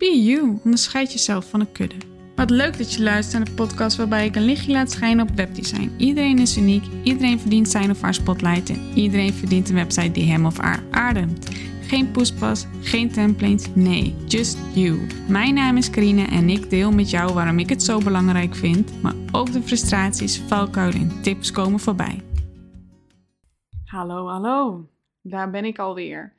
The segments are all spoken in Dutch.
Be you, onderscheid jezelf van een kudde. Wat leuk dat je luistert naar de podcast waarbij ik een lichtje laat schijnen op webdesign. Iedereen is uniek, iedereen verdient zijn of haar spotlight en iedereen verdient een website die hem of haar ademt. Geen poespas, geen templates, nee, just you. Mijn naam is Karine en ik deel met jou waarom ik het zo belangrijk vind, maar ook de frustraties, valkuilen en tips komen voorbij. Hallo, hallo. Daar ben ik alweer.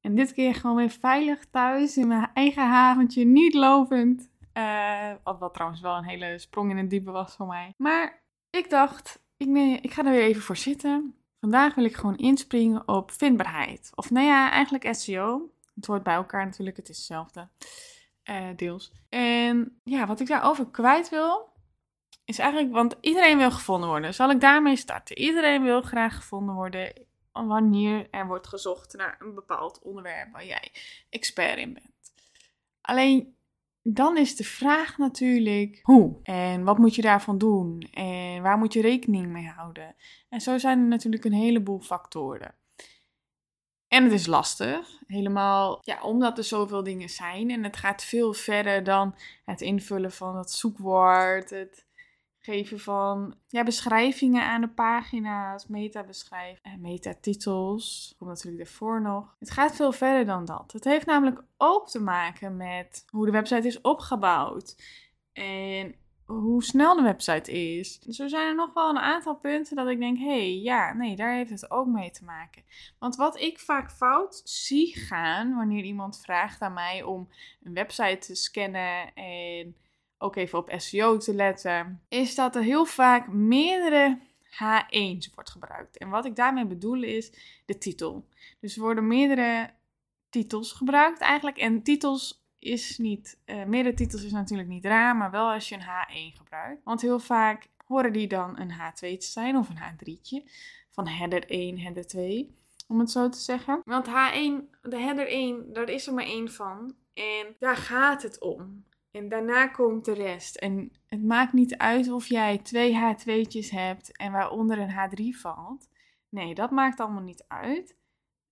En dit keer gewoon weer veilig thuis in mijn eigen haventje, niet lopend. Uh, wat trouwens wel een hele sprong in het diepe was voor mij. Maar ik dacht, ik, ik ga er weer even voor zitten. Vandaag wil ik gewoon inspringen op vindbaarheid. Of nou ja, eigenlijk SEO. Het hoort bij elkaar natuurlijk, het is hetzelfde. Uh, deels. En ja, wat ik daarover kwijt wil, is eigenlijk, want iedereen wil gevonden worden. Zal ik daarmee starten? Iedereen wil graag gevonden worden wanneer er wordt gezocht naar een bepaald onderwerp waar jij expert in bent. Alleen dan is de vraag natuurlijk hoe en wat moet je daarvan doen en waar moet je rekening mee houden. En zo zijn er natuurlijk een heleboel factoren. En het is lastig, helemaal ja, omdat er zoveel dingen zijn en het gaat veel verder dan het invullen van het zoekwoord, het geven van ja, beschrijvingen aan de pagina's, metabeschrijvingen en metatitels. Komt natuurlijk ervoor nog. Het gaat veel verder dan dat. Het heeft namelijk ook te maken met hoe de website is opgebouwd en hoe snel de website is. Dus er zijn er nog wel een aantal punten dat ik denk, hé, hey, ja, nee, daar heeft het ook mee te maken. Want wat ik vaak fout zie gaan wanneer iemand vraagt aan mij om een website te scannen en ook even op SEO te letten, is dat er heel vaak meerdere H1's wordt gebruikt. En wat ik daarmee bedoel is de titel. Dus er worden meerdere titels gebruikt eigenlijk. En titels is niet, uh, meerdere titels is natuurlijk niet raar, maar wel als je een H1 gebruikt. Want heel vaak horen die dan een H2 te zijn of een H3'tje. Van header 1, header 2, om het zo te zeggen. Want H1, de header 1, daar is er maar één van. En daar gaat het om. En daarna komt de rest. En het maakt niet uit of jij twee H2'tjes hebt en waaronder een H3 valt. Nee, dat maakt allemaal niet uit.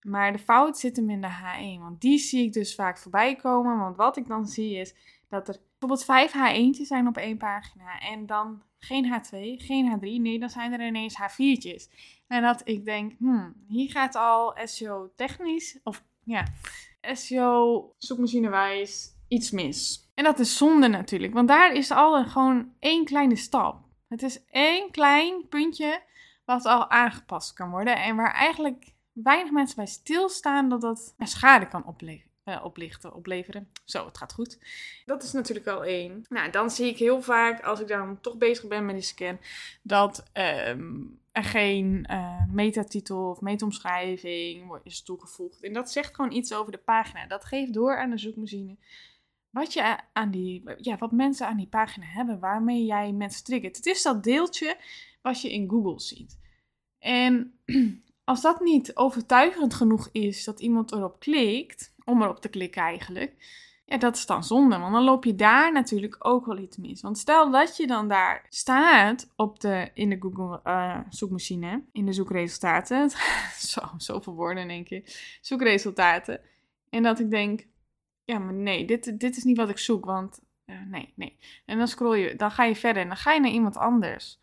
Maar de fout zit hem in de H1. Want die zie ik dus vaak voorbij komen. Want wat ik dan zie is dat er bijvoorbeeld vijf H1'tjes zijn op één pagina. En dan geen H2, geen H3. Nee, dan zijn er ineens H4'tjes. En dat ik denk, hmm, hier gaat al SEO technisch, of ja, SEO zoekmachinewijs iets mis. En dat is zonde natuurlijk, want daar is al gewoon één kleine stap. Het is één klein puntje wat al aangepast kan worden en waar eigenlijk weinig mensen bij stilstaan dat dat schade kan opleveren. Uh, oplichten, opleveren. Zo, het gaat goed. Dat is natuurlijk wel één. Nou, dan zie ik heel vaak, als ik dan toch bezig ben met die scan, dat ehm, er geen uh, metatitel of metaomschrijving is toegevoegd. En dat zegt gewoon iets over de pagina. Dat geeft door aan de zoekmachine wat, je aan die, ja, wat mensen aan die pagina hebben, waarmee jij mensen triggert. Het is dat deeltje wat je in Google ziet. En als dat niet overtuigend genoeg is dat iemand erop klikt, om erop te klikken eigenlijk, ja, dat is dan zonde. Want dan loop je daar natuurlijk ook wel iets mis. Want stel dat je dan daar staat op de, in de Google uh, zoekmachine, in de zoekresultaten. Zo, zoveel woorden in één keer. Zoekresultaten. En dat ik denk, ja, maar nee, dit, dit is niet wat ik zoek, want nee, nee. En dan scroll je, dan ga je verder en dan ga je naar iemand anders.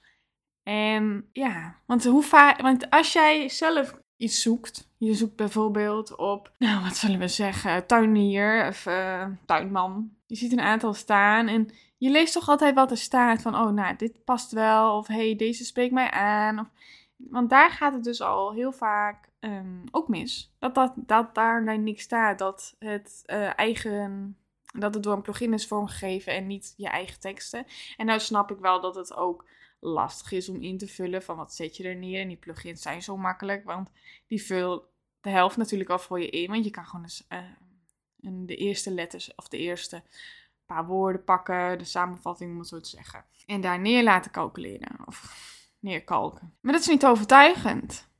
En ja, want, hoe vaak, want als jij zelf iets zoekt, je zoekt bijvoorbeeld op, nou wat zullen we zeggen, tuinier of uh, tuinman. Je ziet een aantal staan en je leest toch altijd wat er staat van, oh nou, dit past wel, of hey, deze spreekt mij aan. Of, want daar gaat het dus al heel vaak um, ook mis. Dat, dat, dat daar niks staat. Dat het uh, eigen. Dat het door een plugin is vormgegeven en niet je eigen teksten. En nou snap ik wel dat het ook lastig is om in te vullen van wat zet je er neer. En die plugins zijn zo makkelijk, want die vul de helft natuurlijk al voor je in. Want je kan gewoon eens, uh, de eerste letters of de eerste paar woorden pakken, de samenvatting om het zo te zeggen. En daar neer laten calculeren of neerkalken. Maar dat is niet overtuigend.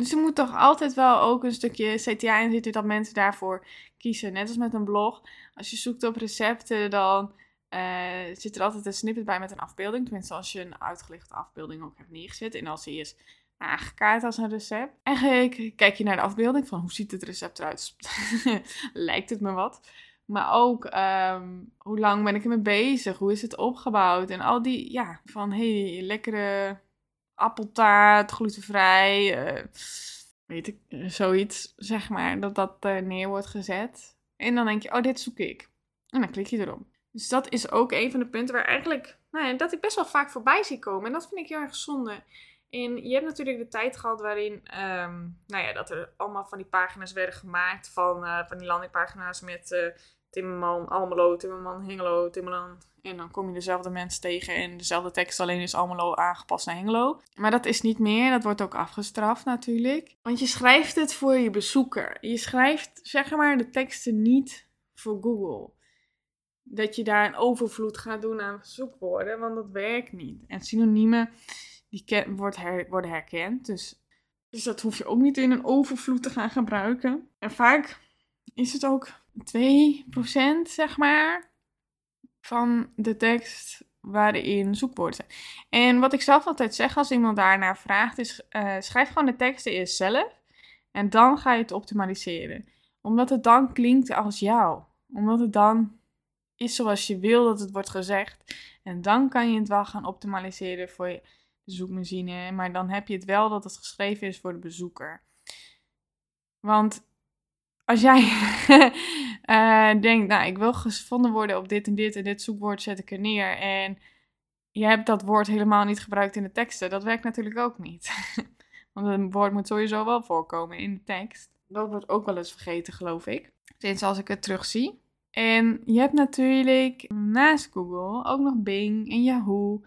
Dus er moet toch altijd wel ook een stukje CTA in zitten dat mensen daarvoor kiezen. Net als met een blog. Als je zoekt op recepten, dan uh, zit er altijd een snippet bij met een afbeelding. Tenminste, als je een uitgelichte afbeelding ook hebt neergezet. En als die is aangekaart als een recept. Eigenlijk kijk je naar de afbeelding van hoe ziet het recept eruit. Lijkt het me wat? Maar ook ehm, hoe lang ben ik ermee bezig? Hoe is het opgebouwd? En al die, ja, van hey, lekkere appeltaart, glutenvrij, uh, weet ik, zoiets, zeg maar, dat dat uh, neer wordt gezet. En dan denk je, oh, dit zoek ik. En dan klik je erop. Dus dat is ook een van de punten waar eigenlijk, nou ja, dat ik best wel vaak voorbij zie komen. En dat vind ik heel erg zonde. En je hebt natuurlijk de tijd gehad waarin, um, nou ja, dat er allemaal van die pagina's werden gemaakt van, uh, van die landingpagina's met Timmerman, Almelo, Timmerman, Hengelo, Timmerman. En dan kom je dezelfde mensen tegen en dezelfde tekst, alleen is Almelo aangepast naar Hengelo. Maar dat is niet meer, dat wordt ook afgestraft natuurlijk. Want je schrijft het voor je bezoeker. Je schrijft, zeg maar, de teksten niet voor Google. Dat je daar een overvloed gaat doen aan zoekwoorden, want dat werkt niet. En synoniemen die worden herkend. Dus, dus dat hoef je ook niet in een overvloed te gaan gebruiken. En vaak is het ook 2% zeg maar van de tekst waarin zoekwoorden zijn. En wat ik zelf altijd zeg als iemand daarnaar vraagt is uh, schrijf gewoon de teksten eerst zelf en dan ga je het optimaliseren. Omdat het dan klinkt als jou. Omdat het dan is zoals je wil dat het wordt gezegd. En dan kan je het wel gaan optimaliseren voor je zoekmachine. Maar dan heb je het wel dat het geschreven is voor de bezoeker. Want als jij uh, denkt, nou, ik wil gevonden worden op dit en dit en dit zoekwoord zet ik er neer. En je hebt dat woord helemaal niet gebruikt in de teksten. Dat werkt natuurlijk ook niet. Want een woord moet sowieso wel voorkomen in de tekst. Dat wordt ook wel eens vergeten, geloof ik. Sinds als ik het terugzie. En je hebt natuurlijk naast Google ook nog Bing en Yahoo.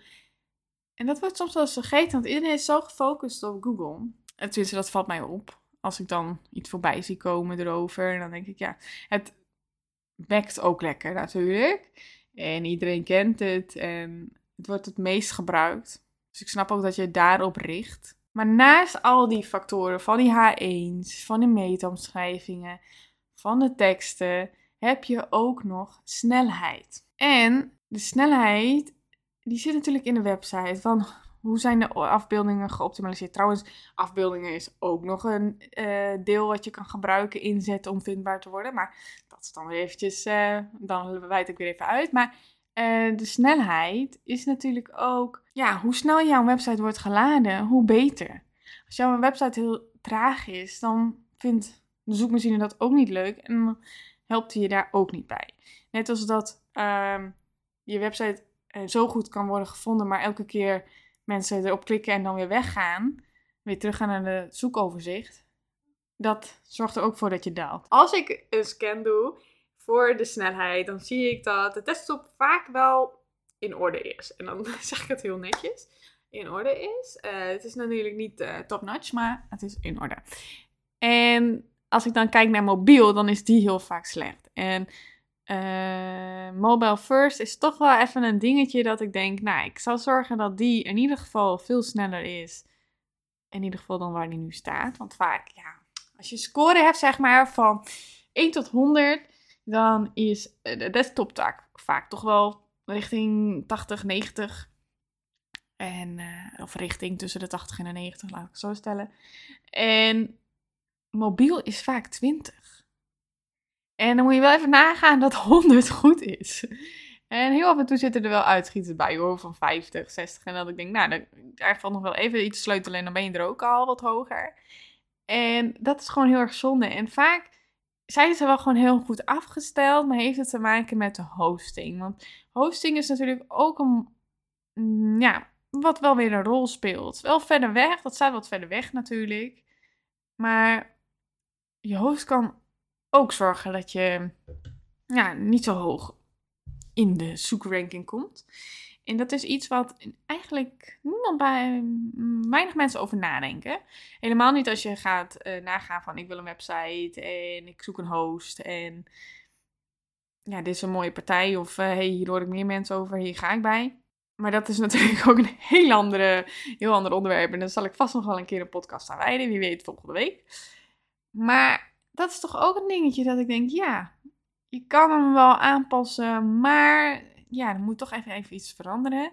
En dat wordt soms wel eens vergeten, want iedereen is zo gefocust op Google. En tenminste, dat valt mij op. Als ik dan iets voorbij zie komen erover, dan denk ik, ja, het wekt ook lekker natuurlijk. En iedereen kent het en het wordt het meest gebruikt. Dus ik snap ook dat je daarop richt. Maar naast al die factoren van die H1's, van de meetomschrijvingen, van de teksten, heb je ook nog snelheid. En de snelheid die zit natuurlijk in de website. Van hoe zijn de afbeeldingen geoptimaliseerd? Trouwens, afbeeldingen is ook nog een uh, deel wat je kan gebruiken, inzetten om vindbaar te worden. Maar dat is dan weer eventjes, uh, dan wijd ik weer even uit. Maar uh, de snelheid is natuurlijk ook, ja, hoe snel jouw website wordt geladen, hoe beter. Als jouw website heel traag is, dan vindt de zoekmachine dat ook niet leuk en dan helpt hij je daar ook niet bij. Net als dat uh, je website zo goed kan worden gevonden, maar elke keer mensen erop klikken en dan weer weggaan, weer teruggaan naar het zoekoverzicht, dat zorgt er ook voor dat je daalt. Als ik een scan doe voor de snelheid, dan zie ik dat de desktop vaak wel in orde is. En dan zeg ik het heel netjes. In orde is. Uh, het is natuurlijk niet uh, top-notch, maar het is in orde. En als ik dan kijk naar mobiel, dan is die heel vaak slecht. En uh, mobile first is toch wel even een dingetje dat ik denk, nou, ik zal zorgen dat die in ieder geval veel sneller is. In ieder geval dan waar die nu staat. Want vaak, ja, als je score hebt, zeg maar, van 1 tot 100, dan is de desktop tak vaak toch wel richting 80, 90. En, uh, of richting tussen de 80 en de 90, laat ik het zo stellen. En mobiel is vaak 20. En dan moet je wel even nagaan dat 100 goed is. En heel af en toe zitten er wel uitschieters bij hoor, van 50, 60. En dat ik denk, nou, daar valt nog wel even iets sleutelen en dan ben je er ook al wat hoger. En dat is gewoon heel erg zonde. En vaak zijn ze wel gewoon heel goed afgesteld, maar heeft het te maken met de hosting. Want hosting is natuurlijk ook een, mm, ja, wat wel weer een rol speelt. Wel verder weg, dat staat wat verder weg natuurlijk. Maar je host kan ook zorgen dat je ja, niet zo hoog in de zoekranking komt. En dat is iets wat eigenlijk niemand bij weinig mensen over nadenken. Helemaal niet als je gaat uh, nagaan van ik wil een website en ik zoek een host en ja, dit is een mooie partij of uh, hey, hier hoor ik meer mensen over, hier ga ik bij. Maar dat is natuurlijk ook een heel, andere, heel ander onderwerp en daar zal ik vast nog wel een keer een podcast aan wijden, wie weet volgende week. Maar dat is toch ook een dingetje dat ik denk, ja, je kan hem wel aanpassen, maar ja, er moet toch even, even iets veranderen.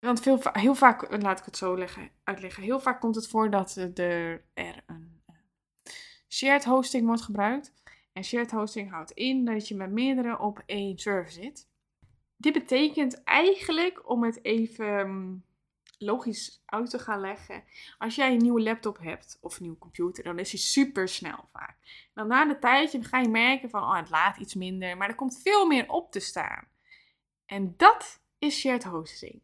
Want veel, heel vaak, laat ik het zo leggen, uitleggen, heel vaak komt het voor dat er, er een shared hosting wordt gebruikt. En shared hosting houdt in dat je met meerdere op één server zit. Dit betekent eigenlijk, om het even mm, logisch uit te gaan leggen. Als jij een nieuwe laptop hebt of een nieuwe computer, dan is die super snel vaak. Dan na een tijdje ga je merken van, oh, het laat iets minder, maar er komt veel meer op te staan. En dat is shared hosting.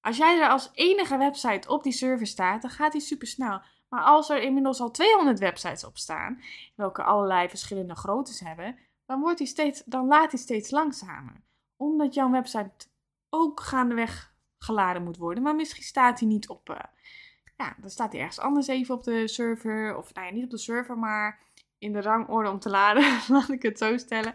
Als jij er als enige website op die server staat, dan gaat die super snel. Maar als er inmiddels al 200 websites op staan, welke allerlei verschillende groottes hebben, dan, wordt die steeds, dan laat die steeds langzamer. Omdat jouw website ook gaandeweg geladen moet worden. Maar misschien staat hij niet op. Uh, ja, dan staat hij ergens anders even op de server. Of nou ja, niet op de server, maar in de rangorde om te laden. Laat ik het zo stellen.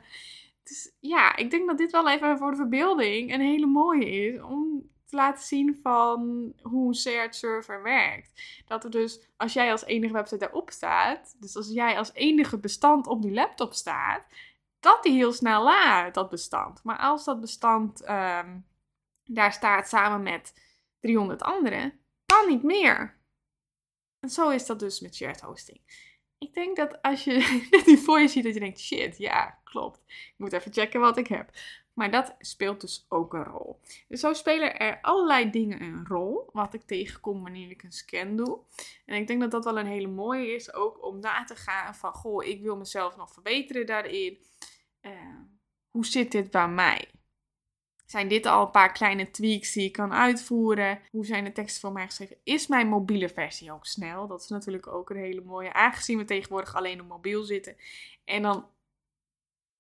Dus ja, ik denk dat dit wel even voor de verbeelding een hele mooie is. Om te laten zien van hoe een shared server werkt. Dat er dus, als jij als enige website daarop staat. Dus als jij als enige bestand op die laptop staat. Dat die heel snel laat, dat bestand. Maar als dat bestand ehm, daar staat samen met 300 anderen, dan niet meer. En zo is dat dus met shared hosting. Ik denk dat als je dit voor je ziet, dat je denkt, shit, ja, klopt. Ik moet even checken wat ik heb. Maar dat speelt dus ook een rol. Dus zo spelen er allerlei dingen een rol, wat ik tegenkom wanneer ik een scan doe. En ik denk dat dat wel een hele mooie is, ook om na te gaan van, goh, ik wil mezelf nog verbeteren daarin. Uh, hoe zit dit bij mij? Zijn dit al een paar kleine tweaks die ik kan uitvoeren? Hoe zijn de teksten voor mij geschreven? Is mijn mobiele versie ook snel? Dat is natuurlijk ook een hele mooie, aangezien we tegenwoordig alleen op mobiel zitten. En dan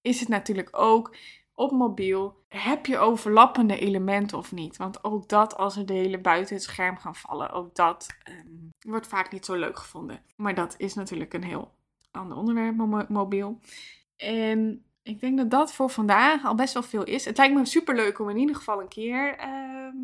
is het natuurlijk ook op mobiel, heb je overlappende elementen of niet? Want ook dat, als er delen buiten het scherm gaan vallen, ook dat um, wordt vaak niet zo leuk gevonden. Maar dat is natuurlijk een heel ander onderwerp, mobiel. En ik denk dat dat voor vandaag al best wel veel is. Het lijkt me super leuk om in ieder geval een keer ehm,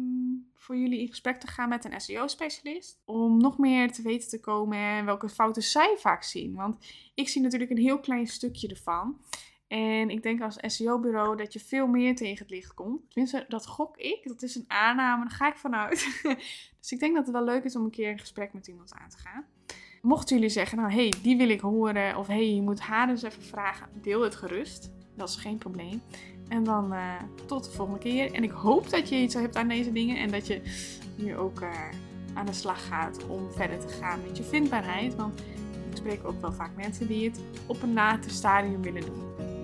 voor jullie in gesprek te gaan met een SEO-specialist. Om nog meer te weten te komen en welke fouten zij vaak zien. Want ik zie natuurlijk een heel klein stukje ervan. En ik denk als SEO-bureau dat je veel meer tegen het licht komt. Tenminste, dat gok ik. Dat is een aanname, daar ga ik vanuit. dus ik denk dat het wel leuk is om een keer een gesprek met iemand aan te gaan. Mochten jullie zeggen, nou hey, die wil ik horen. Of hey, je moet haar eens even vragen. Deel het gerust. Dat is geen probleem. En dan uh, tot de volgende keer. En ik hoop dat je iets hebt aan deze dingen. En dat je nu ook uh, aan de slag gaat om verder te gaan met je vindbaarheid. Want ik spreek ook wel vaak mensen die het op een later stadium willen doen.